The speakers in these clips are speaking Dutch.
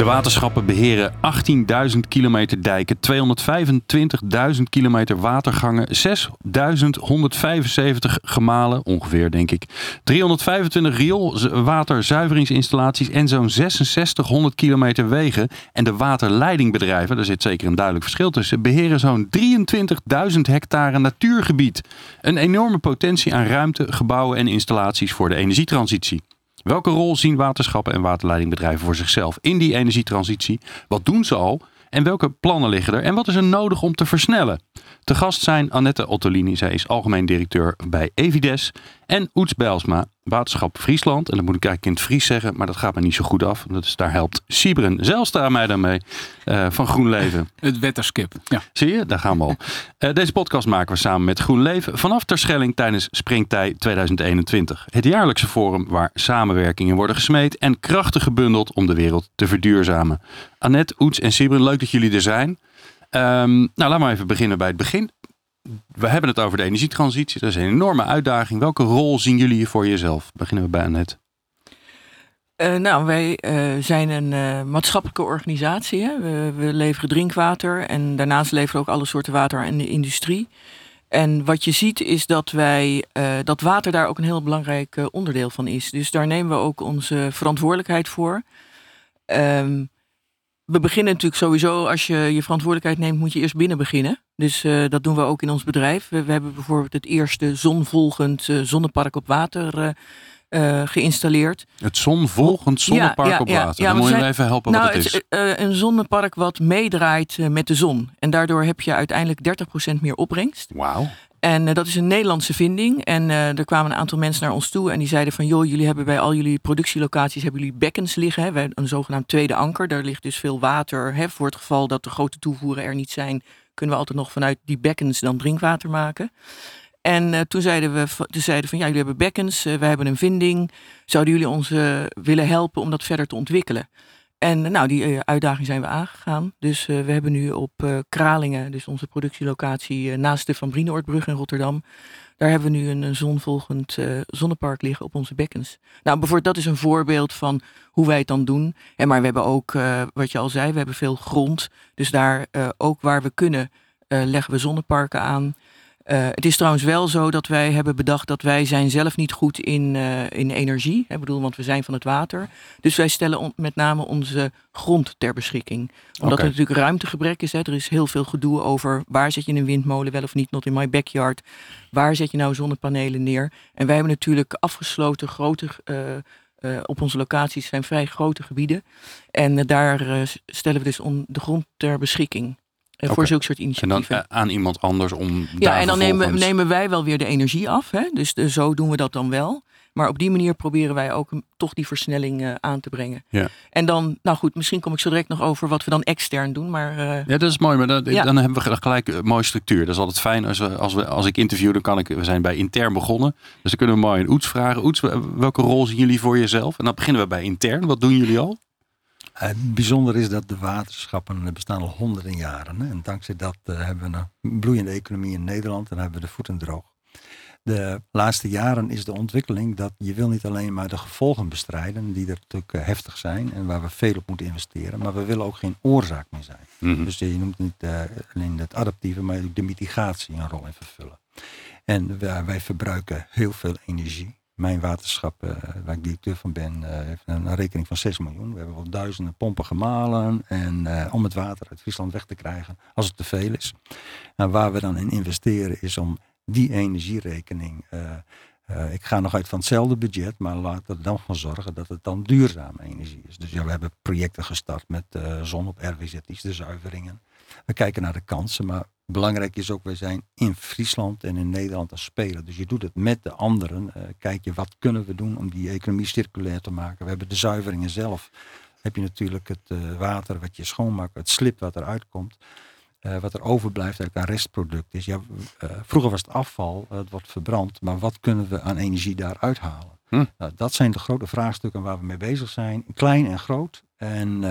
De waterschappen beheren 18.000 kilometer dijken, 225.000 kilometer watergangen, 6.175 gemalen, ongeveer denk ik, 325 rioolwaterzuiveringsinstallaties en zo'n 6600 kilometer wegen. En de waterleidingbedrijven, daar zit zeker een duidelijk verschil tussen, beheren zo'n 23.000 hectare natuurgebied. Een enorme potentie aan ruimte, gebouwen en installaties voor de energietransitie. Welke rol zien waterschappen en waterleidingbedrijven voor zichzelf in die energietransitie? Wat doen ze al? En welke plannen liggen er? En wat is er nodig om te versnellen? Te gast zijn Annette Ottolini, zij is algemeen directeur bij Evides. En Oets Bijlsma, Waterschap Friesland. En dat moet ik eigenlijk in het Fries zeggen, maar dat gaat me niet zo goed af. Dus daar helpt Siebren Zelstra mij dan mee uh, van GroenLeven. Het wetterskip, ja. Zie je, daar gaan we al. Uh, deze podcast maken we samen met GroenLeven vanaf Terschelling tijdens Springtij 2021. Het jaarlijkse forum waar samenwerkingen worden gesmeed en krachten gebundeld om de wereld te verduurzamen. Annette, Oets en Siebren, leuk dat jullie er zijn. Um, nou, laten we even beginnen bij het begin. We hebben het over de energietransitie. Dat is een enorme uitdaging. Welke rol zien jullie voor jezelf? Beginnen we bij Annette. Uh, nou, wij uh, zijn een uh, maatschappelijke organisatie. Hè? We, leveren drinkwater en daarnaast leveren we ook alle soorten water aan de industrie. En wat je ziet is dat wij dat water daar ook een heel belangrijk onderdeel van is. Dus daar nemen we ook onze verantwoordelijkheid voor. Um, we beginnen natuurlijk sowieso, als je je verantwoordelijkheid neemt, moet je eerst binnen beginnen. Dus uh, dat doen we ook in ons bedrijf. We, we hebben bijvoorbeeld het eerste zonvolgend uh, zonnepark op water uh, geïnstalleerd. Het zonvolgend zonnepark ja, ja, op water. Ja, Dan moet je even helpen nou, wat het, het is. een zonnepark wat meedraait met de zon. En daardoor heb je uiteindelijk 30% meer opbrengst. Wauw. En uh, dat is een Nederlandse vinding. En uh, er kwamen een aantal mensen naar ons toe en die zeiden van... joh, jullie hebben bij al jullie productielocaties hebben jullie bekkens liggen. Hè? Een zogenaamd tweede anker. Daar ligt dus veel water. Hè? Voor het geval dat de grote toevoeren er niet zijn... kunnen we altijd nog vanuit die bekkens dan drinkwater maken. En uh, toen zeiden we toen zeiden van ja, jullie hebben bekkens, wij hebben een vinding. Zouden jullie ons willen helpen om dat verder te ontwikkelen? En nou, die uh, uitdaging zijn we aangegaan. Dus uh, we hebben nu op uh, Kralingen, dus onze productielocatie naast de Van Brienoordbrug in Rotterdam. Daar hebben we nu een, een zonvolgend zonnepark liggen op onze bekkens. Nou, bijvoorbeeld dat is een voorbeeld van hoe wij het dan doen. En maar we hebben ook, wat je al zei, we hebben veel grond. Dus daar ook waar we kunnen leggen we zonneparken aan. Uh, het is trouwens wel zo dat wij hebben bedacht dat wij zijn zelf niet goed in, uh, in energie. Ik bedoel, want we zijn van het water. Dus wij stellen on, met name onze grond ter beschikking. Omdat okay. er natuurlijk ruimtegebrek is. Hè. Er is heel veel gedoe over waar zet je een windmolen wel of niet, not in my backyard. Waar zet je nou zonnepanelen neer? En wij hebben natuurlijk afgesloten grote... Uh, op onze locaties zijn vrij grote gebieden. En daar stellen we dus on, de grond ter beschikking. Okay. Voor zulke soort initiatieven. En dan aan iemand anders om. Ja, en dan nemen, nemen, wij wel weer de energie af. Hè? Dus de, zo doen we dat dan wel. Maar op die manier proberen wij ook toch die versnelling uh, aan te brengen. Ja. En dan, nou goed, misschien kom ik zo direct nog over wat we dan extern doen. Maar, uh, ja, dat is mooi. Maar dan, ja. dan hebben we gelijk een mooie structuur. Dat is altijd fijn als, we, als, we, als ik interview, dan kan ik. We zijn bij intern begonnen. Dus dan kunnen we mooi een Oets vragen. Oets, welke rol zien jullie voor jezelf? En dan beginnen we bij intern. Wat doen jullie al? Het bijzonder is dat de waterschappen bestaan al honderden jaren. Hè? En dankzij dat uh, hebben we een bloeiende economie in Nederland en hebben we de voeten droog. De laatste jaren is de ontwikkeling dat je wil niet alleen maar de gevolgen bestrijden, die er natuurlijk uh, heftig zijn en waar we veel op moeten investeren, maar we willen ook geen oorzaak meer zijn. Mm -hmm. Dus je noemt niet uh, alleen het adaptieve, maar ook de mitigatie een rol in vervullen. En wij, wij verbruiken heel veel energie mijn waterschap, uh, waar ik directeur van ben, uh, heeft een, rekening van 6 miljoen. We hebben wel duizenden pompen gemalen en, uh, om het water uit Friesland weg te krijgen als het te veel is. En waar we dan in investeren is om die energierekening. ik ga nog uit van hetzelfde budget, maar laten we dan van zorgen dat het dan duurzame energie is. Dus ja, we hebben projecten gestart met zon op RWZ's, de zuiveringen. We kijken naar de kansen, maar belangrijk is ook, wij zijn in Friesland en in Nederland als speler. Dus je doet het met de anderen. Uh, kijk je, wat kunnen we doen om die economie circulair te maken? We hebben de zuiveringen zelf heb je natuurlijk het water wat je schoonmaakt, het slip wat eruit komt. wat er overblijft eigenlijk aan restproduct is. Ja, vroeger was het afval, het wordt verbrand, maar wat kunnen we aan energie daaruit halen? Hm. Nou, dat zijn de grote vraagstukken waar we mee bezig zijn, klein en groot. En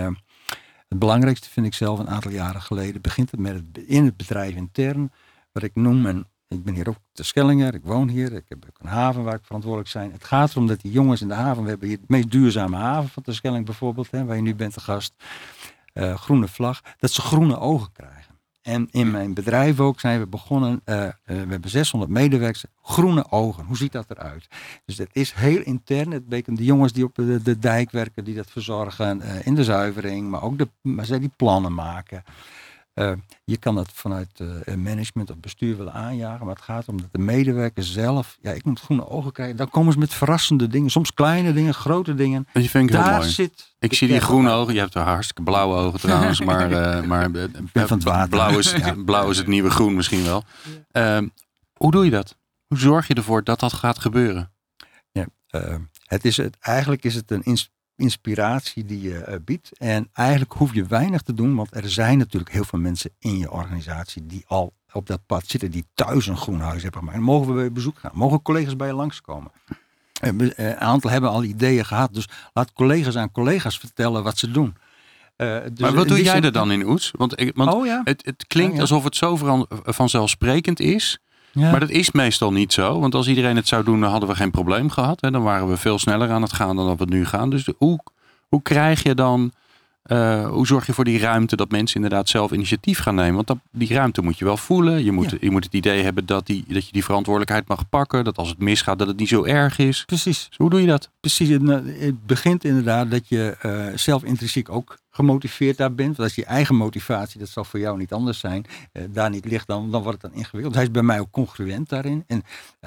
het belangrijkste vind ik zelf een aantal jaren geleden begint het met het, in het bedrijf intern, wat ik noem, en ik ben hier ook te Schellingen, ik woon hier, ik heb een haven waar ik verantwoordelijk zijn. Het gaat erom dat die jongens in de haven, we hebben hier het meest duurzame haven van de Schelling bijvoorbeeld, hè, waar je nu bent te gast, uh, groene vlag, dat ze groene ogen krijgen. En in mijn bedrijf ook zijn we begonnen, uh, uh, we hebben 600 medewerkers, groene ogen. Hoe ziet dat eruit? Dus het is heel intern. Het betekent de jongens die op de, de dijk werken, die dat verzorgen uh, in de zuivering, maar ook de, maar zij die plannen maken. Uh, je kan dat vanuit uh, management of bestuur willen aanjagen, maar het gaat om dat de medewerkers zelf, ja, ik moet groene ogen krijgen. Dan komen ze met verrassende dingen, soms kleine dingen, grote dingen. Dat vind ik Daar heel mooi. zit. Ik zie die groene ogen. Je hebt er hartstikke blauwe ogen trouwens, maar, uh, maar van het water. Blauw, is, ja. blauw is het nieuwe groen misschien wel. Ehm, hoe doe je dat? Hoe zorg je ervoor dat dat gaat gebeuren? Ja, het is het, eigenlijk is het een inspiratie die je uh, biedt. En eigenlijk hoef je weinig te doen, want er zijn natuurlijk heel veel mensen in je organisatie die al op dat pad zitten, die thuis een groen huis hebben gemaakt. mogen we bij bezoek gaan? Mogen collega's bij je langskomen? Uh, een aantal hebben al ideeën gehad, dus laat collega's aan collega's vertellen wat ze doen. Uh, dus maar wat doe jij er dan in, Oets? Want, ik, want oh, ja? het, het, klinkt ja. alsof het zo vanzelfsprekend is. Maar dat is meestal niet zo. Want als iedereen het zou doen, dan hadden we geen probleem gehad. Hè? Dan waren we veel sneller aan het gaan dan dat we nu gaan. Dus hoe, hoe krijg je dan, uh, hoe zorg je voor die ruimte dat mensen inderdaad zelf initiatief gaan nemen? Want dat, die ruimte moet je wel voelen. Je moet, ja. je moet het idee hebben dat, die, dat je die verantwoordelijkheid mag pakken. Dat als het misgaat, dat het niet zo erg is. Precies. Dus hoe doe je dat? Precies. Het begint inderdaad dat je uh, zelf intrinsiek ook gemotiveerd daar bent. Want als je eigen motivatie, dat zal voor jou niet anders zijn, uh, daar niet ligt, dan, dan wordt het dan ingewikkeld. Hij is bij mij ook congruent daarin. En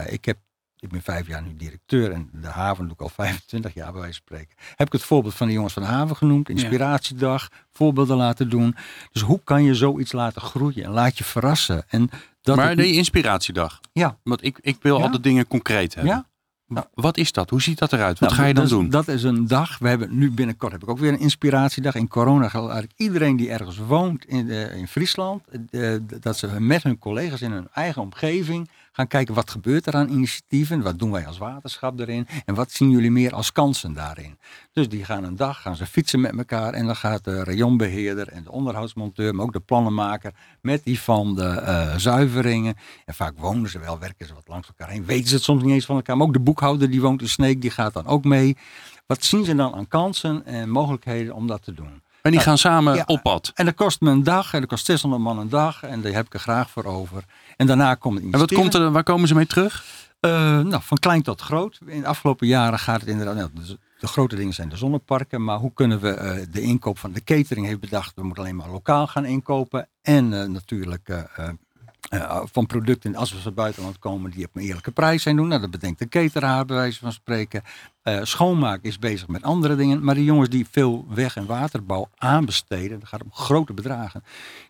ik heb ik ben vijf jaar nu directeur en de haven doe ik al 25 jaar bij wijze van spreken. Heb ik het voorbeeld van de jongens van de haven genoemd, inspiratiedag, voorbeelden laten doen. Dus hoe kan je zoiets laten groeien en laat je verrassen. En dat maar de inspiratiedag. Ja. Want ik, ik wil ja? altijd dingen concreet hebben. Ja. Nou, wat is dat? Hoe ziet dat eruit? Wat nou, ga je dan dat doen? dat is een dag. We hebben nu binnenkort heb ik ook weer een inspiratiedag. In corona gaat eigenlijk iedereen die ergens woont in, uh, in Friesland, uh, dat ze met hun collega's in hun eigen omgeving gaan kijken wat gebeurt er aan initiatieven, wat doen wij als waterschap erin en wat zien jullie meer als kansen daarin. Dus die gaan een dag, gaan ze fietsen met elkaar en dan gaat de rayonbeheerder en de onderhoudsmonteur, maar ook de plannenmaker met die van de uh, zuiveringen. En vaak wonen ze wel, werken ze wat langs elkaar heen, weten ze het soms niet eens van elkaar, maar ook de boekhouder die woont in Sneek, die gaat dan ook mee. Wat zien ze dan aan kansen en mogelijkheden om dat te doen? En die gaan samen ja, op pad. En dat kost me een dag. En dat kost 600 man een dag. En daar heb ik er graag voor over. En daarna komt het En wat komt er, waar komen ze mee terug? Uh, nou, van klein tot groot. In de afgelopen jaren gaat het inderdaad... Nou, de grote dingen zijn de zonneparken. Maar hoe kunnen we uh, de inkoop van de catering heeft bedacht. We moeten alleen maar lokaal gaan inkopen. En uh, natuurlijk uh, van producten, als we van buitenland komen, die op een eerlijke prijs zijn doen. Nou, dat bedenkt de cateraar, bij wijze van spreken. Uh, schoonmaak is bezig met andere dingen. Maar die jongens die veel weg- en waterbouw aanbesteden, dat gaat om grote bedragen,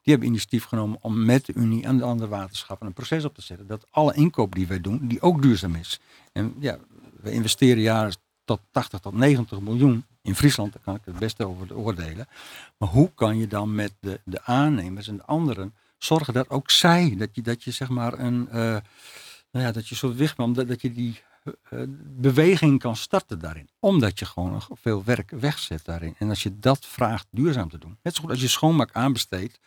die hebben initiatief genomen om met de Unie en de andere waterschappen een proces op te zetten. Dat alle inkoop die wij doen, die ook duurzaam is. En ja, we investeren jaren tot 80 tot 90 miljoen in Friesland, daar kan ik het beste over oordelen. Maar hoe kan je dan met de, de aannemers en de anderen zorgen dat ook zij, dat je, dat je zeg maar een, uh, nou ja, dat je soort wichtman, dat, dat je die uh, beweging kan starten daarin. Omdat je gewoon nog veel werk wegzet daarin. En als je dat vraagt duurzaam te doen. Net zo goed als je schoonmaak aanbesteedt,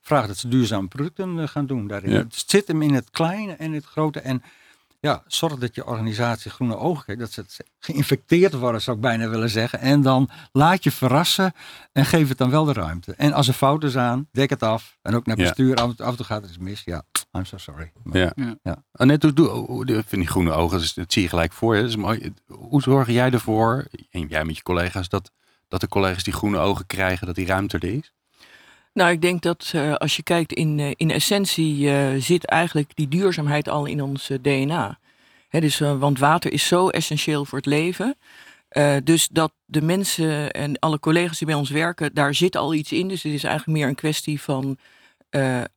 vraag dat ze duurzame producten uh, gaan doen daarin. Ja. Het zit hem in het kleine en het grote. En ja, zorg dat je organisatie groene ogen krijgt. Dat ze geïnfecteerd worden, zou ik bijna willen zeggen. En dan laat je verrassen en geef het dan wel de ruimte. En als er fouten zijn, dek het af. En ook naar bestuur, af, af en toe gaat het eens mis. Ja, I'm so sorry. Maar, ja. ja. ja. Annette, doe, doe, vind die groene ogen, dat zie je gelijk voor je. Dat is mooi. Hoe zorg jij ervoor, en jij met je collega's, dat, dat de collega's die groene ogen krijgen, dat die ruimte er is? Nou, ik denk dat uh, als je kijkt in, uh, in essentie uh, zit eigenlijk die duurzaamheid al in ons DNA. Dus, want water is zo essentieel voor het leven. dus dat de mensen en alle collega's die bij ons werken, daar zit al iets in. Dus het is eigenlijk meer een kwestie van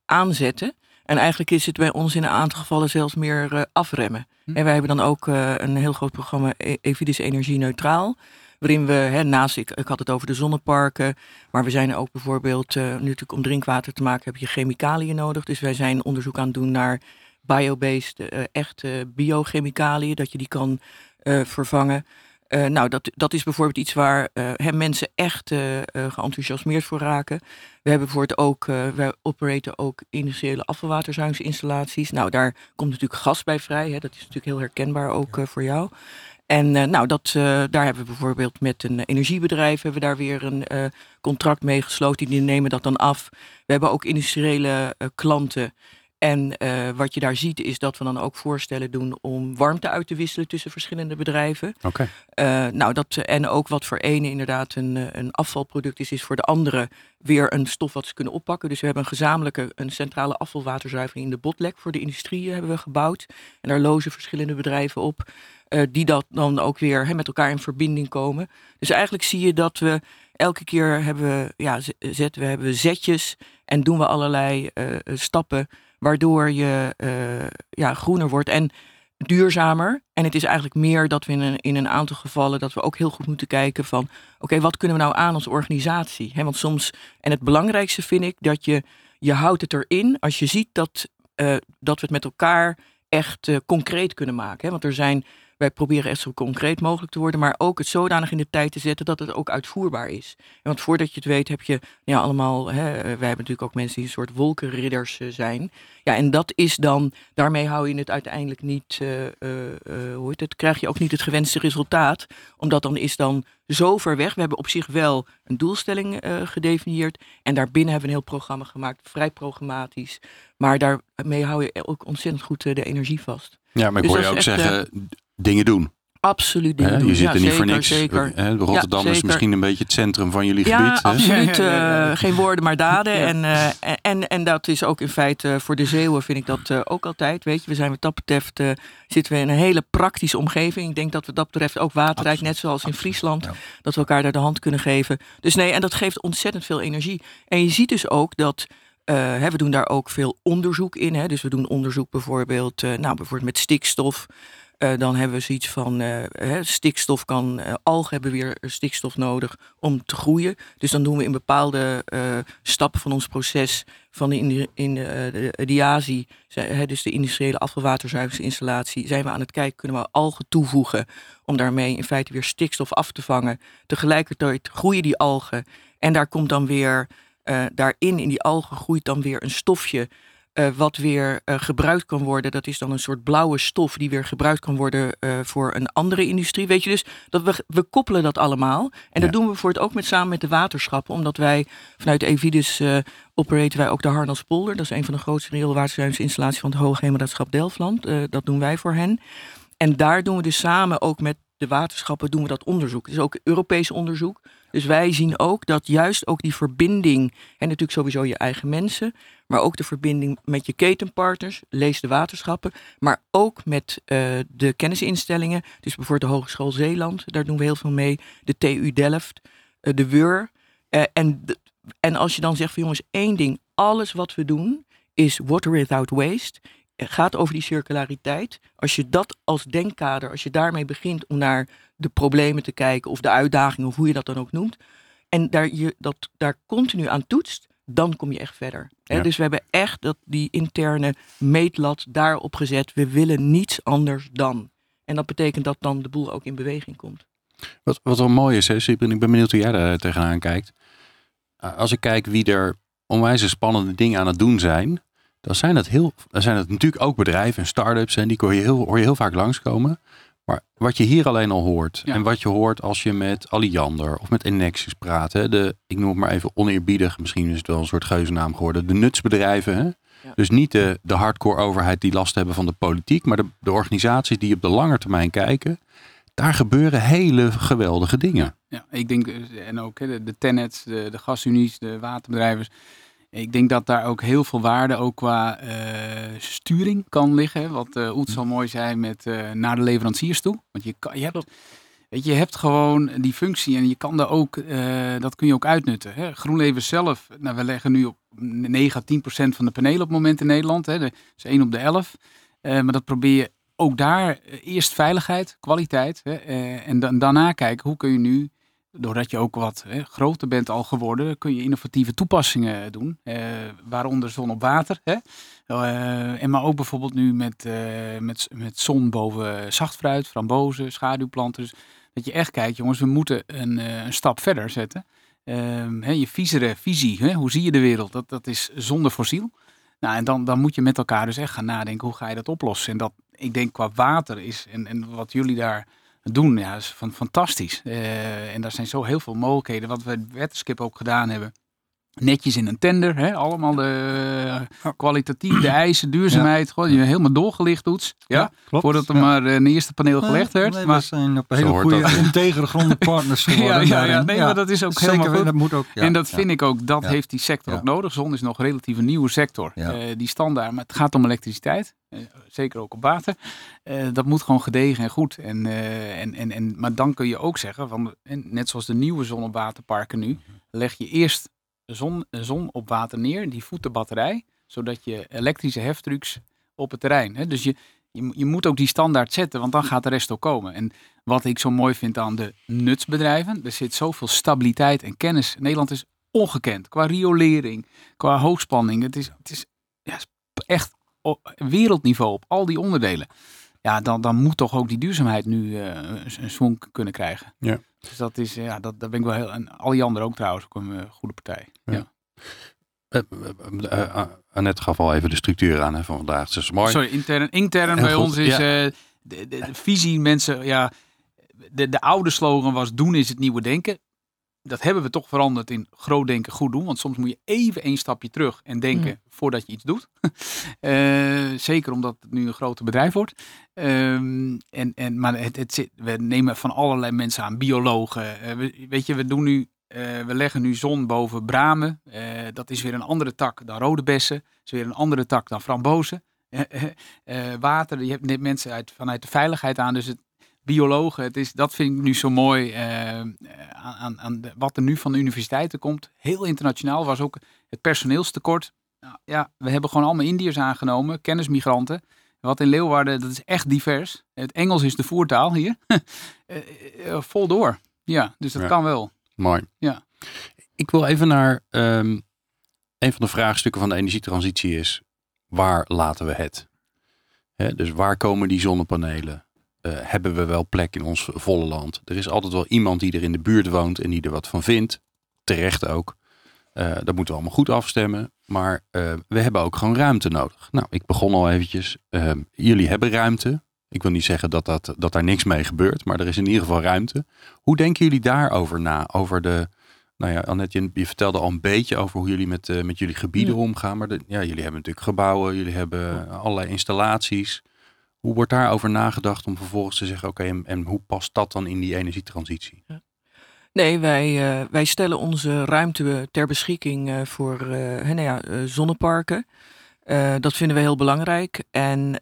aanzetten. En eigenlijk is het bij ons in een aantal gevallen zelfs meer afremmen. Hm. En wij hebben dan ook een heel groot programma e-, Evidis Energie Neutraal Waarin we, hè, naast, ik, ik had het over de zonneparken, maar we zijn ook bijvoorbeeld, uh, nu natuurlijk om drinkwater te maken heb je chemicaliën nodig. Dus wij zijn onderzoek aan het doen naar biobased, uh, echte biochemicaliën, dat je die kan uh, vervangen. Uh, nou, dat, dat is bijvoorbeeld iets waar mensen echt geenthousiasmeerd voor raken. We hebben bijvoorbeeld ook, wij operaten ook industriële afvalwaterzuiveringsinstallaties. Nou, daar komt natuurlijk gas bij vrij. Hè. Dat is natuurlijk heel herkenbaar ook voor jou. En nou, dat, daar hebben we bijvoorbeeld met een energiebedrijf hebben we daar weer een contract mee gesloten. Die nemen dat dan af. We hebben ook industriële klanten en uh, wat je daar ziet is dat we dan ook voorstellen doen om warmte uit te wisselen tussen verschillende bedrijven. Oké. Okay. Uh, nou, dat, en ook wat voor ene inderdaad een, eh, een afvalproduct is, is voor de andere weer een stof wat ze kunnen oppakken. Dus we hebben een gezamenlijke, een centrale afvalwaterzuivering in de Botlek voor de industrie hebben we gebouwd. En daar lozen verschillende bedrijven op. Uh, die dat dan ook weer he, met elkaar in verbinding komen. Dus eigenlijk zie je dat we elke keer hebben we, ja, zetten we hebben zetjes en doen we allerlei stappen waardoor je uh, ja, groener wordt en duurzamer. En het is eigenlijk meer dat we in een, in een aantal gevallen dat we ook heel goed moeten kijken van oké, wat kunnen we nou aan als organisatie? He, want soms, en het belangrijkste vind ik dat je, je houdt het erin als je ziet dat, uh, dat we het met elkaar echt uh, concreet kunnen maken. He, want er zijn wij proberen echt zo concreet mogelijk te worden, maar ook het zodanig in de tijd te zetten dat het ook uitvoerbaar is. Want voordat je het weet heb je ja, allemaal, hè, wij hebben natuurlijk ook mensen die een soort wolkenridders uh, zijn. Ja, en dat is dan, daarmee hou je het uiteindelijk niet, uh, uh, hoe heet het, krijg je ook niet het gewenste resultaat. Omdat dan is dan zo ver weg. We hebben op zich wel een doelstelling gedefinieerd. En daarbinnen hebben we een heel programma gemaakt, vrij programmatisch. Maar daarmee hou je ook ontzettend goed de energie vast. Ja, maar ik dus hoor je ook zeggen, dingen doen. Absoluut dingen doen. Je zit ja, er niet zeker, voor niks. Zeker. Hè, Rotterdam ja, is misschien een beetje het centrum van jullie ja, gebied. Absoluut. Uh, geen woorden, maar daden. En, uh, en, en dat is ook in feite voor de Zeeuwen vind ik dat uh, ook altijd. Weet je, we zijn wat dat betreft zitten we in een hele praktische omgeving. Ik denk dat we dat betreft ook waterrijk, absoluut. net zoals in Friesland, ja. dat we elkaar daar de hand kunnen geven. Dus nee, en dat geeft ontzettend veel energie. En je ziet dus ook dat uh, hè, we doen daar ook veel onderzoek in. Hè. Dus we doen onderzoek bijvoorbeeld, uh, nou, bijvoorbeeld met stikstof. Uh, dan hebben we zoiets van hè, stikstof kan, algen hebben weer stikstof nodig om te groeien. Dus dan doen we in bepaalde stappen van ons proces van de, in, in de, de dus de industriële afvalwaterzuiveringsinstallatie, zijn we aan het kijken, kunnen we algen toevoegen om daarmee in feite weer stikstof af te vangen. Tegelijkertijd groeien die algen en daar komt dan weer daarin, in die algen, groeit dan weer een stofje. Uh, wat weer uh, gebruikt kan worden. Dat is dan een soort blauwe stof die weer gebruikt kan worden voor een andere industrie. Weet je dus, dat we, we koppelen dat allemaal. En ja. dat doen we voor het ook met, samen met de waterschappen. Omdat wij vanuit Evidis operaten wij ook de Harnelspolder. Dat is een van de grootste rioolwaterzuiveringsinstallaties van het Hoogheemraadschap Delftland. dat doen wij voor hen. En daar doen we dus samen ook met de waterschappen doen we dat onderzoek. Het is ook Europees onderzoek. Dus wij zien ook dat juist ook die verbinding, en natuurlijk sowieso je eigen mensen, maar ook de verbinding met je ketenpartners, lees de waterschappen, maar ook met uh, de kennisinstellingen, dus bijvoorbeeld de Hogeschool Zeeland, daar doen we heel veel mee, de TU Delft, uh, de WUR. Uh, en, en als je dan zegt van jongens, één ding, alles wat we doen is water without waste, gaat over die circulariteit. Als je dat als denkkader, als je daarmee begint om naar de problemen te kijken of de uitdagingen of hoe je dat dan ook noemt. En daar, je, dat, daar continu aan toetst, dan kom je echt verder. Ja. Dus we hebben echt dat, die interne meetlat daarop gezet. We willen niets anders dan. En dat betekent dat dan de boel ook in beweging komt. Wat, wat wel mooi is, hè, en ik ben benieuwd hoe jij daar tegenaan kijkt. Als ik kijk wie er onwijs spannende dingen aan het doen zijn, dan zijn dat, heel, dan zijn het natuurlijk ook bedrijven en start-ups en die hoor je heel, hoor je heel vaak langskomen. Maar wat je hier alleen al hoort ja. en wat je hoort als je met Alliander of met Enexis praat. Hè, de, ik noem het maar even oneerbiedig, misschien is het wel een soort geuzennaam geworden. De nutsbedrijven. Hè? Ja. Dus niet de, de hardcore overheid die last hebben van de politiek, maar de, de organisaties die op de lange termijn kijken. Daar gebeuren hele geweldige dingen. Ja, ik denk, en ook de, de tenets, de, de gasunies, de waterbedrijven ik denk dat daar ook heel veel waarde ook qua uh, sturing kan liggen. Wat uh, Oets al mooi zei met uh, naar de leveranciers toe. Want je, kan, je, hebt, weet je, je hebt gewoon die functie en je kan daar ook, dat kun je ook uitnutten. Hè. GroenLeven zelf, nou, we leggen nu op 9 à 10 procent van de panelen op het moment in Nederland. Hè. Dat is 1 op de 11. maar dat probeer je ook daar eerst veiligheid, kwaliteit. Hè, en dan, daarna kijken hoe kun je nu doordat je ook wat hè, groter bent al geworden, kun je innovatieve toepassingen doen. Eh, waaronder zon op water. Hè? Uh, en maar ook bijvoorbeeld nu met, uh, met, met zon boven zachtfruit, frambozen, schaduwplanten. Dus dat je echt kijkt, jongens, we moeten een, een stap verder zetten. Ehm, hè, je viezere visie, hè? hoe zie je de wereld? Dat, dat is zonder fossiel. Nou, en dan, dan moet je met elkaar dus echt gaan nadenken, hoe ga je dat oplossen? En dat, ik denk qua water is, en, en wat jullie daar doen. Ja, is van, fantastisch. Uh, en daar zijn zo heel veel mogelijkheden. Wat we Wetterskip ook gedaan hebben. Netjes in een tender, hè? allemaal de uh, kwalitatief, de eisen, duurzaamheid. Ja. Gewoon, je helemaal doorgelicht doet. Ja, ja klopt. Voordat er maar uh, een eerste paneel gelegd werd. Nee, maar we zijn op een hele goede, integere gronde partners geworden. ja, ja, ja, nee, maar dat is ook Zeker, helemaal goed. Dat moet ook, en dat vind ik ook, dat heeft die sector ook nodig. Zon is nog een relatief een nieuwe sector. die standaard, maar het gaat om elektriciteit. zeker ook op water. dat moet gewoon gedegen en goed. En, en, en, en, maar dan kun je ook zeggen, van, net zoals de nieuwe zon- en waterparken nu, leg je eerst zon, zon op water neer, die voedt de batterij, zodat je elektrische heftrucks op het terrein. Hè? Dus je, je, je, moet ook die standaard zetten, want dan gaat de rest ook komen. En wat ik zo mooi vind aan de nutsbedrijven, er zit zoveel stabiliteit en kennis. Nederland is ongekend qua riolering, qua hoogspanning. Het is, het is ja, echt wereldniveau op al die onderdelen. Ja, dan, dan moet toch ook die duurzaamheid nu uh, een swing kunnen krijgen. Ja. Dus dat is, ja, dat, dat ben ik wel heel. En al die anderen ook trouwens, ook een uh, goede partij. Ja. ja. Uh, Annette gaf al even de structuur aan hè, van vandaag. Dus is mooi. Sorry, intern, intern bij goed. ons is ja. de, de, de, visie, mensen, ja, de, de oude slogan was doen is het nieuwe denken dat hebben we toch veranderd in groot denken, goed doen. Want soms moet je even een stapje terug en denken mm. voordat je iets doet. uh, zeker omdat het nu een groter bedrijf wordt. Um, en, en, maar het, het zit, we nemen van allerlei mensen aan, biologen. Uh, we, weet je, we doen nu. Uh, we leggen nu zon boven bramen. dat is weer een andere tak dan rode bessen. Dat is weer een andere tak dan frambozen. water, je hebt mensen uit, vanuit de veiligheid aan. Dus het, biologen. Het is, dat vind ik nu zo mooi uh, aan, aan de, wat er nu van de universiteiten komt. Heel internationaal was ook het personeelstekort. Nou, ja, we hebben gewoon allemaal Indiërs aangenomen, kennismigranten. Wat in Leeuwarden, dat is echt divers. Het Engels is de voertaal hier. uh, vol door. Ja, dus dat ja. kan wel. Mooi. Ja. Ik wil even naar um, een van de vraagstukken van de energietransitie is, waar laten we het? Dus waar komen die zonnepanelen? Uh, hebben we wel plek in ons volle land. Er is altijd wel iemand die er in de buurt woont en die er wat van vindt. Terecht ook. Uh, dat moeten we allemaal goed afstemmen. Maar uh, we hebben ook gewoon ruimte nodig. Nou, ik begon al eventjes. jullie hebben ruimte. Ik wil niet zeggen dat, dat, dat daar niks mee gebeurt, maar er is in ieder geval ruimte. Hoe denken jullie daarover na? Over de, nou ja, Annette, je, vertelde al een beetje over hoe jullie met, met jullie gebieden ja. omgaan. Maar de, ja, jullie hebben natuurlijk gebouwen, jullie hebben allerlei installaties. Hoe wordt daarover nagedacht om vervolgens te zeggen, oké, okay, en, en, hoe past dat dan in die energietransitie? Ja. Nee, wij, uh, wij stellen onze ruimte ter beschikking uh, voor uh, nou ja, zonneparken. dat vinden we heel belangrijk. En,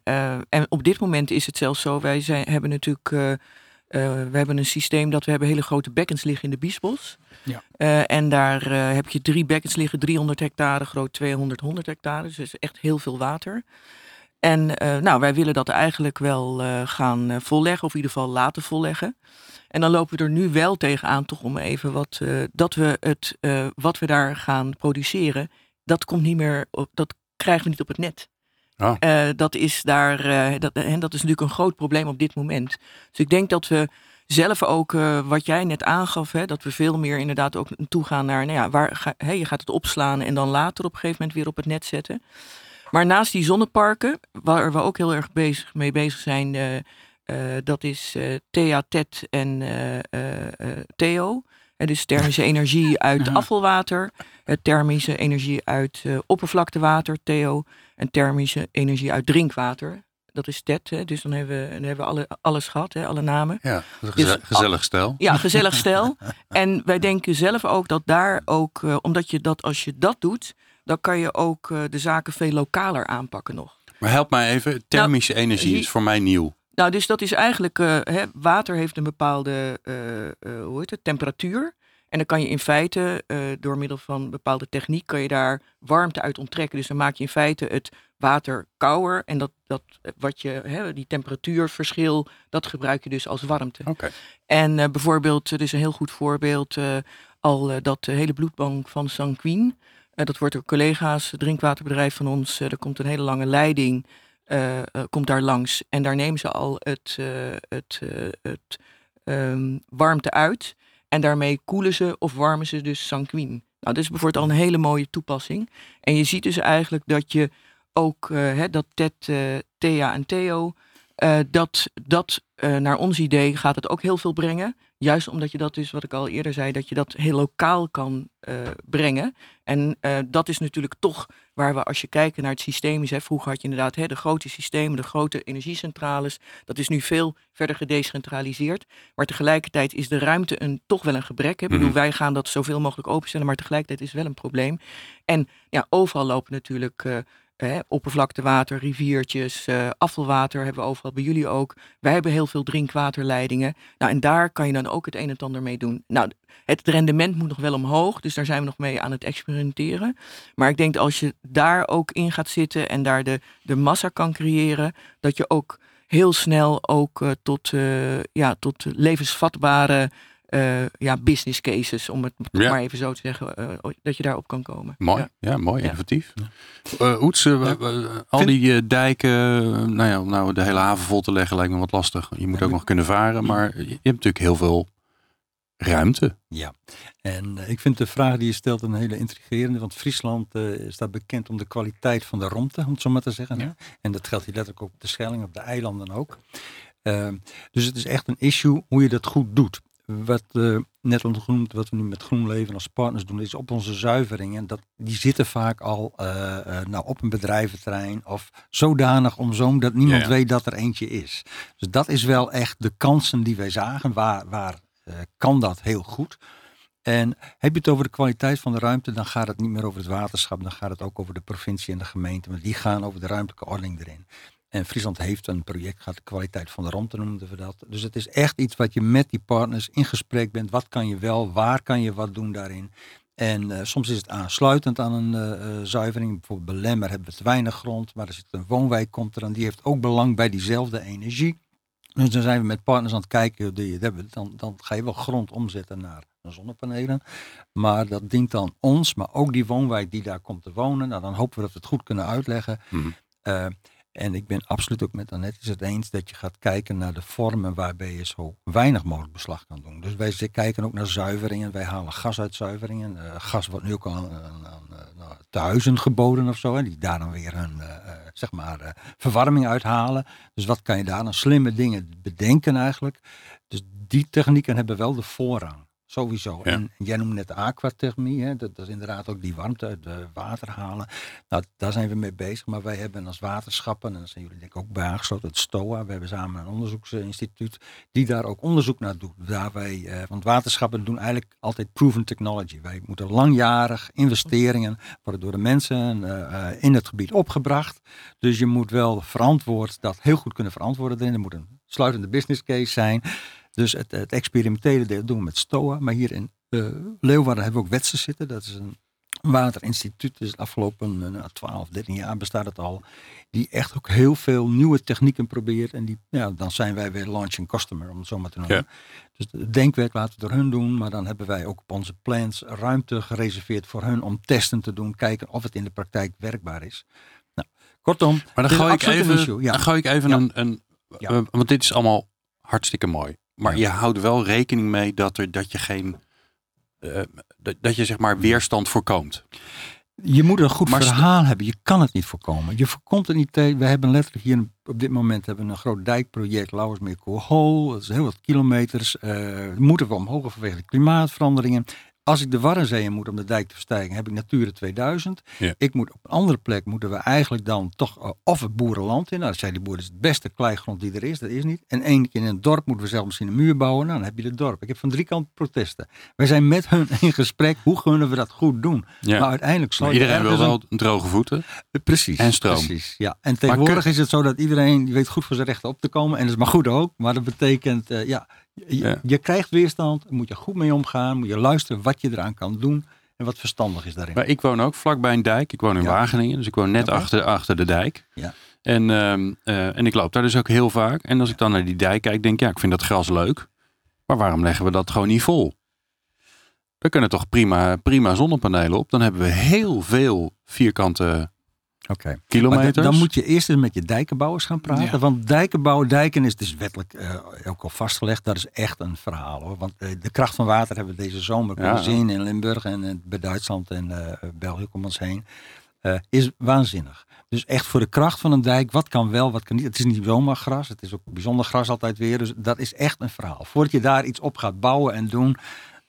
en op dit moment is het zelfs zo, wij zijn, hebben natuurlijk we hebben een systeem dat we hebben hele grote bekkens liggen in de Biesbos. Ja. en daar heb je drie bekkens liggen, 300 hectare groot, 200, 100 hectare. Dus is echt heel veel water. En uh, nou, wij willen dat eigenlijk wel uh, gaan uh, volleggen, of in ieder geval laten volleggen. En dan lopen we er nu wel tegenaan, toch om even wat, dat we het, wat we daar gaan produceren, dat komt niet meer, op, dat krijgen we niet op het net. Oh. dat is daar, dat, en dat is natuurlijk een groot probleem op dit moment. Dus ik denk dat we zelf ook, wat jij net aangaf, hè, dat we veel meer inderdaad ook naartoe gaan naar, nou ja, waar ga, je gaat het opslaan en dan later op een gegeven moment weer op het net zetten. Maar naast die zonneparken, waar we ook heel erg bezig, mee bezig zijn, uh, uh, dat is uh, Thea, Ted en Theo. Dus thermische energie uit afvalwater, thermische energie uit oppervlaktewater, Theo, en thermische energie uit drinkwater. Dat is TED, hè? dus dan hebben we, dan hebben we alle, alles gehad, hè? alle namen. Ja, dus, gezellig stel. Ja, gezellig stel. en wij denken zelf ook dat daar ook, omdat je dat, als je dat doet, dan kan je ook uh, de zaken veel lokaler aanpakken nog. Maar help mij even, thermische nou, energie is voor mij nieuw. Nou, dus dat is eigenlijk, uh, hè, water heeft een bepaalde uh, hoe heet het, temperatuur. En dan kan je in feite door middel van bepaalde techniek kan je daar warmte uit onttrekken. Dus dan maak je in feite het water kouder. En dat, dat wat je, hè, die temperatuurverschil, dat gebruik je dus als warmte. Okay. En bijvoorbeeld, er is een heel goed voorbeeld, al dat de hele bloedbank van Sanquin. Dat wordt door collega's, het drinkwaterbedrijf van ons. er komt een hele lange leiding, komt daar langs. En daar nemen ze al het, het, het um, warmte uit. En daarmee koelen ze of warmen ze dus sanguine. Nou, dat is bijvoorbeeld al een hele mooie toepassing. En je ziet dus eigenlijk dat je ook, uh, dat Ted, Thea en Theo, dat, dat naar ons idee gaat het ook heel veel brengen. Juist omdat je dat dus, wat ik al eerder zei, dat je dat heel lokaal kan uh, brengen. En uh, dat is natuurlijk toch waar we, als je kijkt naar het systeem is. Hè, vroeger had je inderdaad hè, de grote systemen, de grote energiecentrales. Dat is nu veel verder gedecentraliseerd. Maar tegelijkertijd is de ruimte een, toch wel een gebrek. Hè. Mm -hmm. bedoel, wij gaan dat zoveel mogelijk openstellen, maar tegelijkertijd is het wel een probleem. En ja, overal lopen natuurlijk uh, Oppervlaktewater, riviertjes, uh, afvalwater hebben we overal bij jullie ook. Wij hebben heel veel drinkwaterleidingen. Nou, en daar kan je dan ook het een en ander mee doen. Nou, het rendement moet nog wel omhoog, dus daar zijn we nog mee aan het experimenteren. Maar ik denk dat als je daar ook in gaat zitten en daar de, de massa kan creëren, dat je ook heel snel ook uh, tot, uh, ja, tot levensvatbare uh, ja, business cases, om het ja. maar even zo te zeggen, uh, dat je daarop kan komen. Mooi, ja, ja mooi, innovatief. Ja. Uh, Oets, al die dijken, nou ja, om nou de hele haven vol te leggen lijkt me wat lastig. Je moet ook nog kunnen varen, maar je hebt natuurlijk heel veel ruimte. Ja, en ik vind de vraag die je stelt een hele intrigerende, want Friesland staat bekend om de kwaliteit van de romte, om het zo maar te zeggen. En dat geldt hier letterlijk ook op de Schelling, op de eilanden ook. dus het is echt een issue hoe je dat goed doet wat uh, net genoemd, wat we nu met GroenLeven als partners doen, is op onze zuivering. En dat, die zitten vaak al uh, uh, nou, op een bedrijventerrein of zodanig omzoomd dat niemand ja, ja. weet dat er eentje is. Dus dat is wel echt de kansen die wij zagen. Waar, waar kan dat heel goed? En heb je het over de kwaliteit van de ruimte, dan gaat het niet meer over het waterschap, dan gaat het ook over de provincie en de gemeente. Maar die gaan over de ruimtelijke ordening erin. En Friesland heeft een project gehad, de kwaliteit van de ruimte noemden we dat. Dus het is echt iets wat je met die partners in gesprek bent. Wat kan je wel, waar kan je wat doen daarin? En uh, soms is het aansluitend aan een uh, zuivering. Bijvoorbeeld bij Lemmer hebben we te weinig grond, maar er zit een woonwijk komt er en die heeft ook belang bij diezelfde energie. Dus dan zijn we met partners aan het kijken, dan, dan ga je wel grond omzetten naar zonnepanelen. Maar dat dient dan ons, maar ook die woonwijk die daar komt te wonen. Nou, dan hopen we dat we het goed kunnen uitleggen. Mm. Uh, en ik ben absoluut ook met Annette het eens dat je gaat kijken naar de vormen waarbij je zo weinig mogelijk beslag kan doen. Dus wij kijken ook naar zuiveringen. Wij halen gas uit zuiveringen. Uh, gas wordt nu ook aan, aan, aan nou, geboden of zo. Die daar dan weer een uh, zeg maar, verwarming uithalen. Dus wat kan je daar dan slimme dingen bedenken eigenlijk. Dus die technieken hebben wel de voorrang. Sowieso. Ja. En jij noemde net de aquathermie. Hè? Dat, dat, is inderdaad ook die warmte uit het water halen. Nou, daar zijn we mee bezig. Maar wij hebben als waterschappen, en daar zijn jullie denk ik ook bij aangesloten, het STOA. We hebben samen een onderzoeksinstituut die daar ook onderzoek naar doet. Daar wij, eh, want waterschappen doen eigenlijk altijd proven technology. Wij moeten langjarig investeringen worden door de mensen uh, in het gebied opgebracht. Dus je moet wel verantwoord dat heel goed kunnen verantwoorden. Er moet een sluitende business case zijn. Dus het, het experimentele deel doen we met STOA. Maar hier in uh, Leeuwarden hebben we ook Wetsen zitten. Dat is een waterinstituut. Dus de afgelopen uh, 12, 13 jaar bestaat het al. Die echt ook heel veel nieuwe technieken probeert. En die, ja, dan zijn wij weer launching customer, om het zo maar te noemen. Ja. Dus het denkwerk laten we door hun doen. Maar dan hebben wij ook op onze plans ruimte gereserveerd voor hun om testen te doen. Kijken of het in de praktijk werkbaar is. Nou, kortom. Maar dan gooi ik even, ja. dan gooi ik even ja. een, een want dit is allemaal hartstikke mooi. Maar je houdt wel rekening mee dat, er, dat je geen. Uh, dat, dat je zeg maar weerstand voorkomt. Je moet een goed maar verhaal hebben. Je kan het niet voorkomen. Je voorkomt het niet. We hebben letterlijk hier op dit moment hebben we een groot dijkproject, Lauwersmeer Koolhol. Dat is heel wat kilometers. Uh, moeten we omhoog vanwege de klimaatveranderingen. Als ik de Warrenzeeën moet om de dijk te verstijgen, heb ik Natura 2000. Ja. Ik moet op een andere plek, moeten we eigenlijk dan toch uh, of het boerenland in. Nou, dat zei die boer, dat is het beste kleigrond die er is. Dat is niet. En één keer in een dorp moeten we zelf misschien een muur bouwen. Nou, dan heb je het dorp. Ik heb van drie kanten protesten. Wij zijn met hun in gesprek. Hoe kunnen we dat goed doen? Ja. Maar uiteindelijk zal iedereen wil wel een droge voeten. Uh, precies. En stroom. Precies, ja. En tegenwoordig is het zo dat iedereen weet goed voor zijn rechten op te komen. En dat is maar goed ook. Maar dat betekent, uh, ja, Je, Ja. je krijgt weerstand, daar moet je goed mee omgaan, moet je luisteren wat je eraan kan doen en wat verstandig is daarin. Maar ik woon ook vlakbij een dijk. Ik woon in Ja. Wageningen, dus ik woon net achter, achter de dijk. Ja. En, ehm, eh, en ik loop daar dus ook heel vaak. En als ik dan naar die dijk kijk, denk ik, ja, ik vind dat gras leuk. Maar waarom leggen we dat gewoon niet vol? We kunnen toch prima, prima zonnepanelen op. Dan hebben we heel veel vierkante Oké. Maar kilometers. dan, moet je eerst eens met je dijkenbouwers gaan praten. Ja. Want dijkenbouwen, dijken is dus wettelijk eh, ook al vastgelegd. Dat is echt een verhaal hoor. Want eh, de kracht van water hebben we deze zomer kunnen Ja. zien in Limburg en eh, bij Duitsland en België om ons heen. is waanzinnig. Dus echt voor de kracht van een dijk, wat kan wel, wat kan niet. Het is niet zomaar gras, het is ook bijzonder gras altijd weer. Dus dat is echt een verhaal. Voordat je daar iets op gaat bouwen en doen,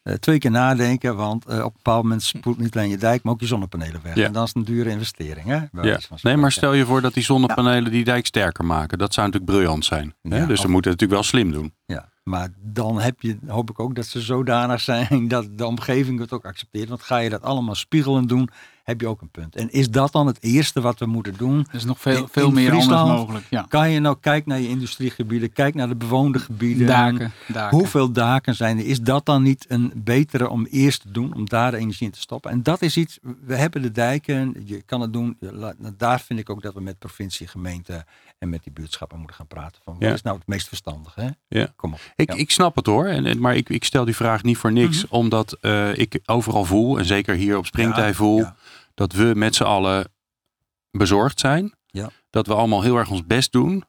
eh, twee keer nadenken. Want eh, op een bepaald moment spoelt niet alleen je dijk, maar ook je zonnepanelen weg. Ja. En dat is een dure investering. Hè? Ja. Nee, maar stel je voor dat die zonnepanelen die dijk sterker maken. Dat zou natuurlijk briljant zijn. hè? Ja, dus of- we moeten het natuurlijk wel slim doen. Ja, maar dan heb je, hoop ik ook dat ze zodanig zijn dat de omgeving het ook accepteert. Want ga je dat allemaal spiegelend doen, heb je ook een punt. En is dat dan het eerste wat we moeten doen? Er is nog veel, In- veel in meer Friesland anders mogelijk. Ja. Kan je nou kijken naar je industriegebieden, kijk naar de bewoonde gebieden. Daken, daken. Hoeveel daken zijn er? Is dat dan niet een betere om eerst te doen, om daar de energie in te stoppen? En dat is iets, we hebben de dijken, je kan het doen. Nou, Daar vind ik ook dat we met provincie, gemeente en met die buurtschappen moeten gaan praten. Van wat Ja. is nou het meest verstandig? Hè? Ja. Kom op. Ik, Ja. ik snap het hoor, en, maar ik, ik stel die vraag niet voor niks. Mhm. Omdat eh, ik overal voel, en zeker hier op Springtij Ja, voel, ja. Dat we met z'n allen bezorgd zijn. Ja. Dat we allemaal heel erg ons best doen.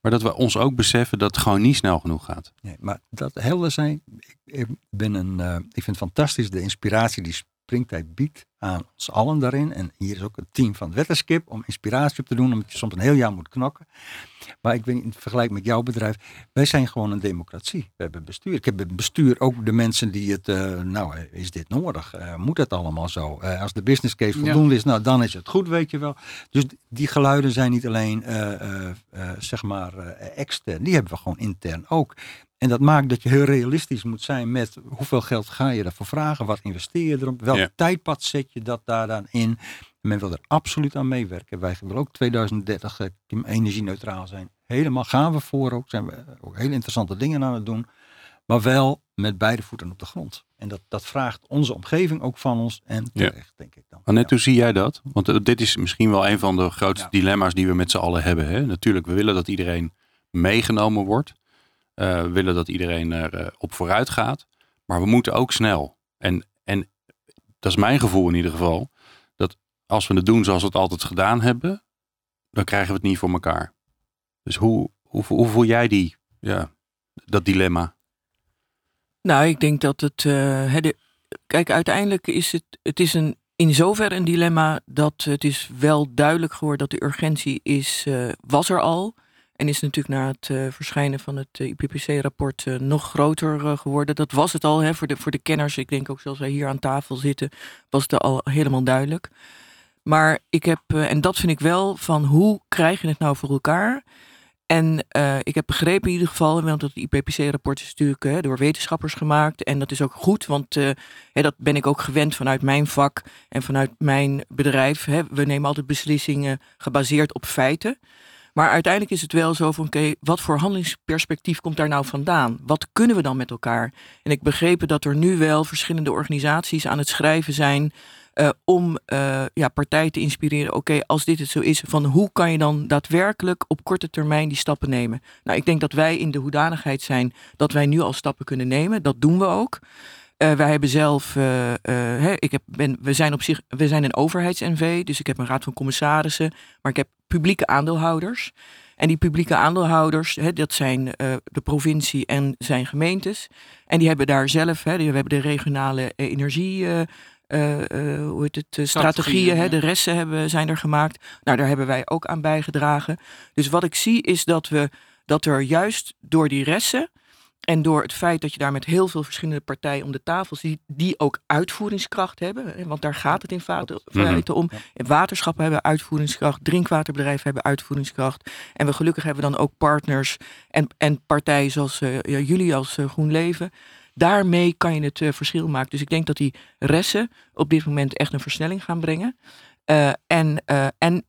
Maar dat we ons ook beseffen dat het gewoon niet snel genoeg gaat. Nee, maar dat helder zijn, ik, ben een, eh, ik vind het fantastisch de inspiratie die Springtijd biedt aan ons allen daarin. En hier is ook het team van Wetterskip om inspiratie op te doen, omdat je soms een heel jaar moet knokken. Maar ik weet in vergelijking met jouw bedrijf, wij zijn gewoon een democratie. We hebben bestuur. Ik heb het bestuur ook de mensen die het, eh, nou, eh, is dit nodig? Eh, moet het allemaal zo? Als de business case Ja. voldoende is, nou, dan is het goed, weet je wel. Dus die geluiden zijn niet alleen, zeg maar, extern. Die hebben we gewoon intern ook. En dat maakt dat je heel realistisch moet zijn met hoeveel geld ga je daarvoor vragen? Wat investeer je erop? Welk Ja. tijdpad zet je dat daar dan in? Men wil er absoluut aan meewerken. Wij willen ook 2030 eh, energie-neutraal zijn. Helemaal gaan we voor ook. Zijn we ook hele interessante dingen aan het doen. Maar wel met beide voeten op de grond. En dat, dat vraagt onze omgeving ook van ons. En Ja. terecht, denk ik dan. Annette, hoe zie jij dat? Want eh, dit is misschien wel een van de grootste Ja. dilemma's die we met z'n allen hebben. Hè? Natuurlijk, we willen dat iedereen meegenomen wordt. Eh, we willen dat iedereen er eh, op vooruit gaat. Maar we moeten ook snel. En, en dat is mijn gevoel in ieder geval. Dat als we het doen zoals we het altijd gedaan hebben, dan krijgen we het niet voor elkaar. Dus hoe, hoe, hoe voel jij die, ja, dat dilemma? Nou, ik denk dat het. hè, de- kijk, uiteindelijk is het. Het is een, in zoverre een dilemma dat het is wel duidelijk geworden dat de urgentie is, eh, was er al. En is natuurlijk na het eh, verschijnen van het eh, IPCC-rapport eh, nog groter geworden. Dat was het al hè, voor, de, voor de kenners. Ik denk ook zoals wij hier aan tafel zitten, was het al helemaal duidelijk. Maar ik heb, en dat vind ik wel, van hoe krijg je het nou voor elkaar? En ik heb begrepen in ieder geval, want het IPCC-rapport is natuurlijk door wetenschappers gemaakt. En dat is ook goed, want hè, dat ben ik ook gewend vanuit mijn vak en vanuit mijn bedrijf. Hè. We nemen altijd beslissingen gebaseerd op feiten. Maar uiteindelijk is het wel zo van, oké, wat voor handelingsperspectief komt daar nou vandaan? Wat kunnen we dan met elkaar? En ik begrepen dat er nu wel verschillende organisaties aan het schrijven zijn eh, om eh, ja, partijen te inspireren. Oké, als dit het zo is, van hoe kan je dan daadwerkelijk op korte termijn die stappen nemen? Nou, ik denk dat wij in de hoedanigheid zijn dat wij nu al stappen kunnen nemen. Dat doen we ook. Eh, wij hebben zelf, eh, eh, hè, ik heb, ben, we zijn op zich, we zijn een overheids-NV, dus ik heb een raad van commissarissen, maar ik heb publieke aandeelhouders. En die publieke aandeelhouders, hè, dat zijn de provincie en zijn gemeentes. En die hebben daar zelf, hè, die, we hebben de regionale energie, eh, eh, hoe heet het, eh, strategieën, hè, ja. de resten hebben, zijn er gemaakt. Nou, daar hebben wij ook aan bijgedragen. Dus wat ik zie is dat we dat er juist door die resten en door het feit dat je daar met heel veel verschillende partijen om de tafel ziet, die ook uitvoeringskracht hebben, want daar gaat het in feite feite om. Waterschappen hebben uitvoeringskracht, drinkwaterbedrijven hebben uitvoeringskracht. En we gelukkig hebben we dan ook partners en, en partijen zoals eh, jullie als eh, GroenLeven. Daarmee kan je het eh, verschil maken. Dus ik denk dat die resten op dit moment echt een versnelling gaan brengen. En, en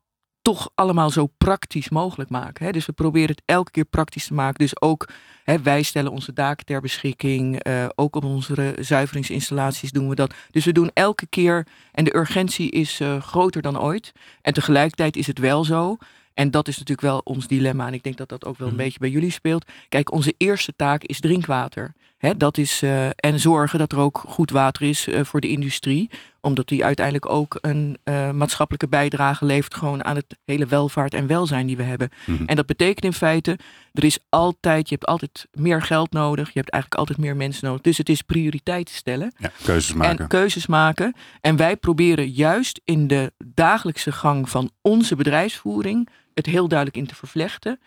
toch allemaal zo praktisch mogelijk maken. Hè? Dus we proberen het elke keer praktisch te maken. Dus ook hè, wij stellen onze daken ter beschikking. Uh, ook op onze zuiveringsinstallaties doen we dat. Dus we doen elke keer. En de urgentie is uh, groter dan ooit. En tegelijkertijd is het wel zo. En dat is natuurlijk wel ons dilemma. En ik denk dat dat ook wel een mhm. beetje bij jullie speelt. Kijk, onze eerste taak is drinkwater. Dat is, uh, en zorgen dat er ook goed water is uh, voor de industrie. Omdat die uiteindelijk ook een uh, maatschappelijke bijdrage levert gewoon aan het hele welvaart en welzijn die we hebben. Mm -hmm. En dat betekent in feite, er is altijd, je hebt altijd meer geld nodig. Je hebt eigenlijk altijd meer mensen nodig. Dus het is prioriteiten stellen. Ja, keuzes maken. En keuzes maken. En wij proberen juist in de dagelijkse gang van onze bedrijfsvoering het heel duidelijk in te vervlechten.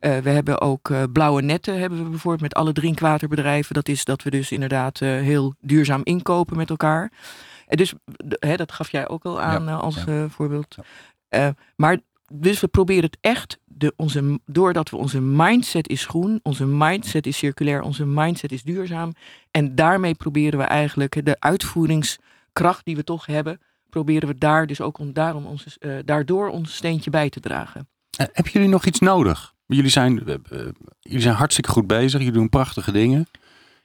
Uh, we hebben ook uh, blauwe netten, hebben we bijvoorbeeld met alle drinkwaterbedrijven. Dat is dat we dus inderdaad uh, heel duurzaam inkopen met elkaar. En dus hè, dat gaf jij ook al aan ja, als ja. voorbeeld. Ja. maar dus we proberen het echt, de, onze, doordat we onze mindset is groen, onze mindset is circulair, onze mindset is duurzaam. En daarmee proberen we eigenlijk de uitvoeringskracht die we toch hebben, proberen we daar dus ook om, daarom onze, daardoor ons steentje bij te dragen. hebben jullie nog iets nodig? Jullie zijn, uh, jullie zijn hartstikke goed bezig. Jullie doen prachtige dingen.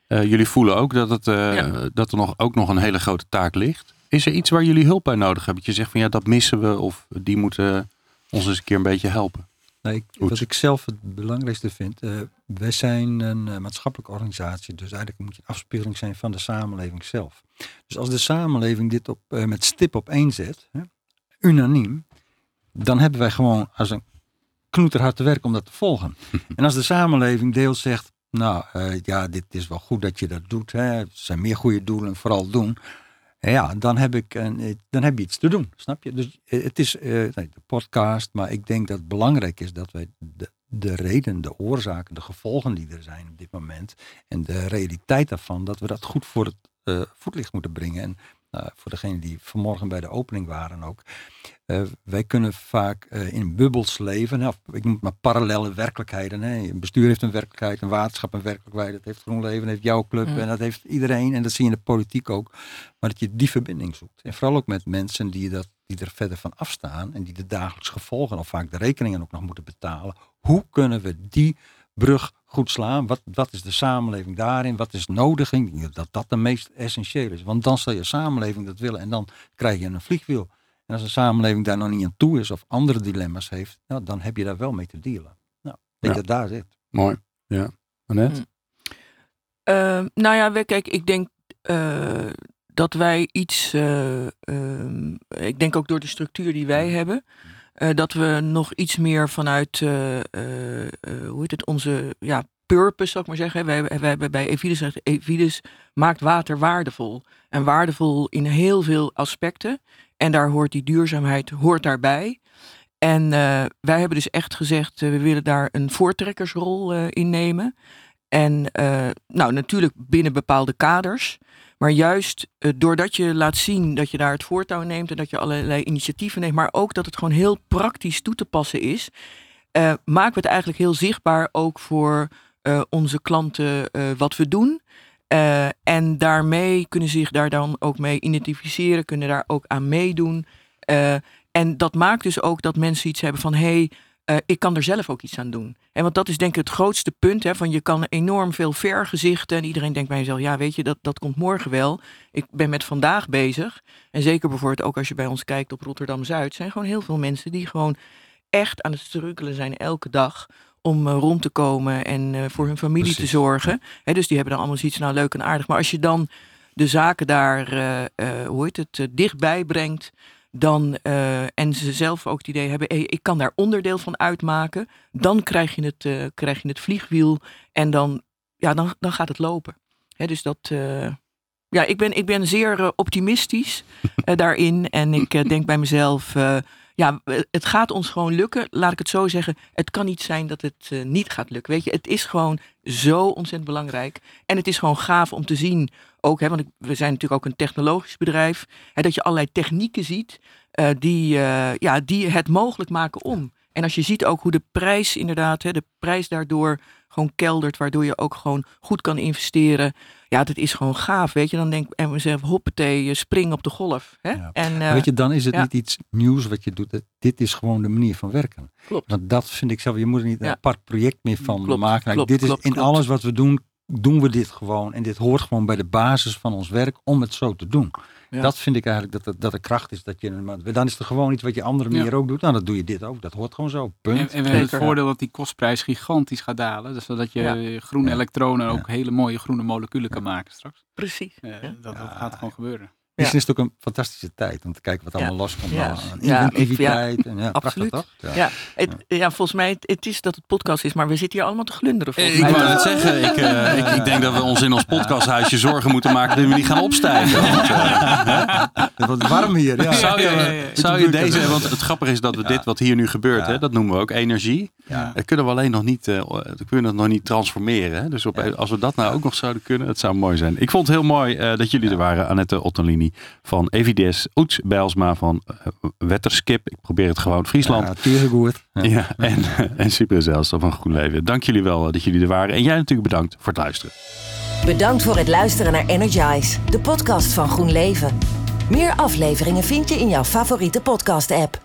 Uh, jullie voelen ook dat, het, uh, ja. dat er nog, ook nog een hele grote taak ligt. Is er iets waar jullie hulp bij nodig hebben? Dat je zegt van ja, dat missen we of die moeten ons eens een keer een beetje helpen. Nou, ik, wat ik zelf het belangrijkste vind, wij zijn een maatschappelijke organisatie, dus eigenlijk moet je een afspiegeling zijn van de samenleving zelf. Dus als de samenleving dit op, met stip op één zet, hè, unaniem, dan hebben wij gewoon als een knoeterhard te werk om dat te volgen. en als de samenleving deels zegt, nou uh, ja, dit is wel goed dat je dat doet. Hè. Het zijn meer goede doelen, vooral doen. Ja, dan heb, ik een, eh, dan heb je iets te doen, snap je? Dus eh, het is uh, de podcast, maar ik denk dat het belangrijk is dat wij de, de reden, de oorzaken, de gevolgen die er zijn op dit moment en de realiteit daarvan, dat we dat goed voor het uh, voetlicht moeten brengen. En uh, voor degenen die vanmorgen bij de opening waren ook. Uh, wij kunnen vaak uh, in bubbels leven. Of ik noem het maar parallele werkelijkheden. Hè. Een bestuur heeft een werkelijkheid, een waterschap een werkelijkheid. Dat heeft GroenLeven, dat heeft jouw club mm. en dat heeft iedereen. En dat zie je in de politiek ook. Maar dat je die verbinding zoekt. En vooral ook met mensen die, dat, die er verder van afstaan. En die de dagelijks gevolgen of vaak de rekeningen ook nog moeten betalen. Hoe kunnen we die brug goed slaan. Wat, wat is de samenleving daarin? Wat is nodig? Dat dat de meest essentieel is. Want dan zal je samenleving dat willen en dan krijg je een vliegwiel. En als een samenleving daar nog niet aan toe is of andere dilemma's heeft, nou, dan heb je daar wel mee te dealen. Nou, ik denk ja. dat daar zit. Mooi. Ja. Annette? Hmm. Uh, nou ja, kijk, ik denk uh, dat wij iets, uh, ik denk ook door de structuur die wij hebben, uh, dat we nog iets meer vanuit uh, uh, hoe heet het, onze ja, purpose, zou ik maar zeggen. Wij, wij hebben bij Evides gezegd, Evides maakt water waardevol. En waardevol in heel veel aspecten. En daar hoort die duurzaamheid hoort daarbij. En wij hebben dus echt gezegd, we willen daar een voortrekkersrol in nemen. En nou, natuurlijk binnen bepaalde kaders. Maar juist uh, doordat je laat zien dat je daar het voortouw neemt en dat je allerlei initiatieven neemt, maar ook dat het gewoon heel praktisch toe te passen is, uh, maken we het eigenlijk heel zichtbaar ook voor onze klanten wat we doen. en daarmee kunnen zich daar dan ook mee identificeren, kunnen daar ook aan meedoen. en dat maakt dus ook dat mensen iets hebben van hé, hey, uh, ik kan er zelf ook iets aan doen. En want dat is denk ik het grootste punt. Hè, van je kan enorm veel vergezichten. En iedereen denkt bij jezelf, ja weet je, dat, dat komt morgen wel. Ik ben met vandaag bezig. En zeker bijvoorbeeld ook als je bij ons kijkt op Rotterdam-Zuid. zijn gewoon heel veel mensen die gewoon echt aan het struggelen zijn elke dag. Om uh, rond te komen en uh, voor hun familie Precies. te zorgen. Hè, dus die hebben dan allemaal zoiets, nou leuk en aardig. Maar als je dan de zaken daar, hoe heet het, dichtbij brengt dan, uh, en ze zelf ook het idee hebben, ik kan daar onderdeel van uitmaken, dan krijg je het, uh, krijg je het vliegwiel en dan, ja, dan, dan gaat het lopen. Dus dat, uh, ja, ik ben, ik ben zeer optimistisch daarin en ik denk bij mezelf, ja, het gaat ons gewoon lukken. Laat ik het zo zeggen. Het kan niet zijn dat het uh, niet gaat lukken. Weet je, het is gewoon zo ontzettend belangrijk. En het is gewoon gaaf om te zien. Ook, hè, want ik, we zijn natuurlijk ook een technologisch bedrijf. Hè, dat je allerlei technieken ziet uh, die, ja, die het mogelijk maken om. En als je ziet ook hoe de prijs inderdaad, hè, de prijs daardoor gewoon keldert, waardoor je ook gewoon goed kan investeren. Ja, dat is gewoon gaaf, weet je. Dan denk ik mezelf, hoppatee, spring op de golf. Hè? Ja. En, uh, weet je, dan is het ja. niet iets nieuws wat je doet. Het- Dit is gewoon de manier van werken. Klopt. Want dat vind ik zelf, je moet er niet een apart project meer van Klopt, maken. Klopt, dit is in alles wat we doen, doen we dit gewoon. En dit hoort gewoon bij de basis van ons werk om het zo te doen. Ja. Dat vind ik eigenlijk dat, het- dat de kracht is. Dat je, dan is het gewoon iets wat je andere Ja. manier ook doet. Nou, dan doe je dit ook. Dat hoort gewoon zo. Punt. En, en we hebben het voordeel dat die kostprijs gigantisch gaat dalen. Dus zodat je Ja. groene Ja. elektronen ook hele mooie groene moleculen kan maken straks. precies. Eh, Ja. dat, dat Ja. gaat gewoon gebeuren. Misschien is het ook een fantastische tijd om te kijken wat allemaal loskomt. Ja. Ja, inventiviteit. en ja, absoluut. prachtig, toch? Ja, het, ja, volgens mij, het, het is dat het podcast is, maar we zitten hier allemaal te glunderen. Volgens Ik mij. wou net zeggen, ik, eh, ik, ik denk dat we ons in ons podcasthuisje zorgen moeten maken dat we niet gaan opstijgen. Want, eh, Het wordt warm hier. Ja. zou je, Ja, ja, ja. zou je deze, want het grappige is dat we dit wat hier nu gebeurt, Ja. hè, dat noemen we ook energie. Ja. Dat kunnen we alleen nog niet, eh, dat kunnen we nog niet transformeren. Hè? Dus op, als we dat nou ook nog zouden kunnen, het zou mooi zijn. Ik vond het heel mooi eh, dat jullie er waren, Annette Ottolini van Evides, Oets Bijlsma van eh, Wetterskip. Ik probeer het gewoon, Friesland. Ja, tuurlijk goed. Ja. Ja, en, en Super Zelfs van Groen Leven. Dank jullie wel eh, dat jullie er waren. En jij natuurlijk bedankt voor het luisteren. Bedankt voor het luisteren naar Energize, de podcast van Groen Leven. Meer afleveringen vind je in jouw favoriete podcast-app.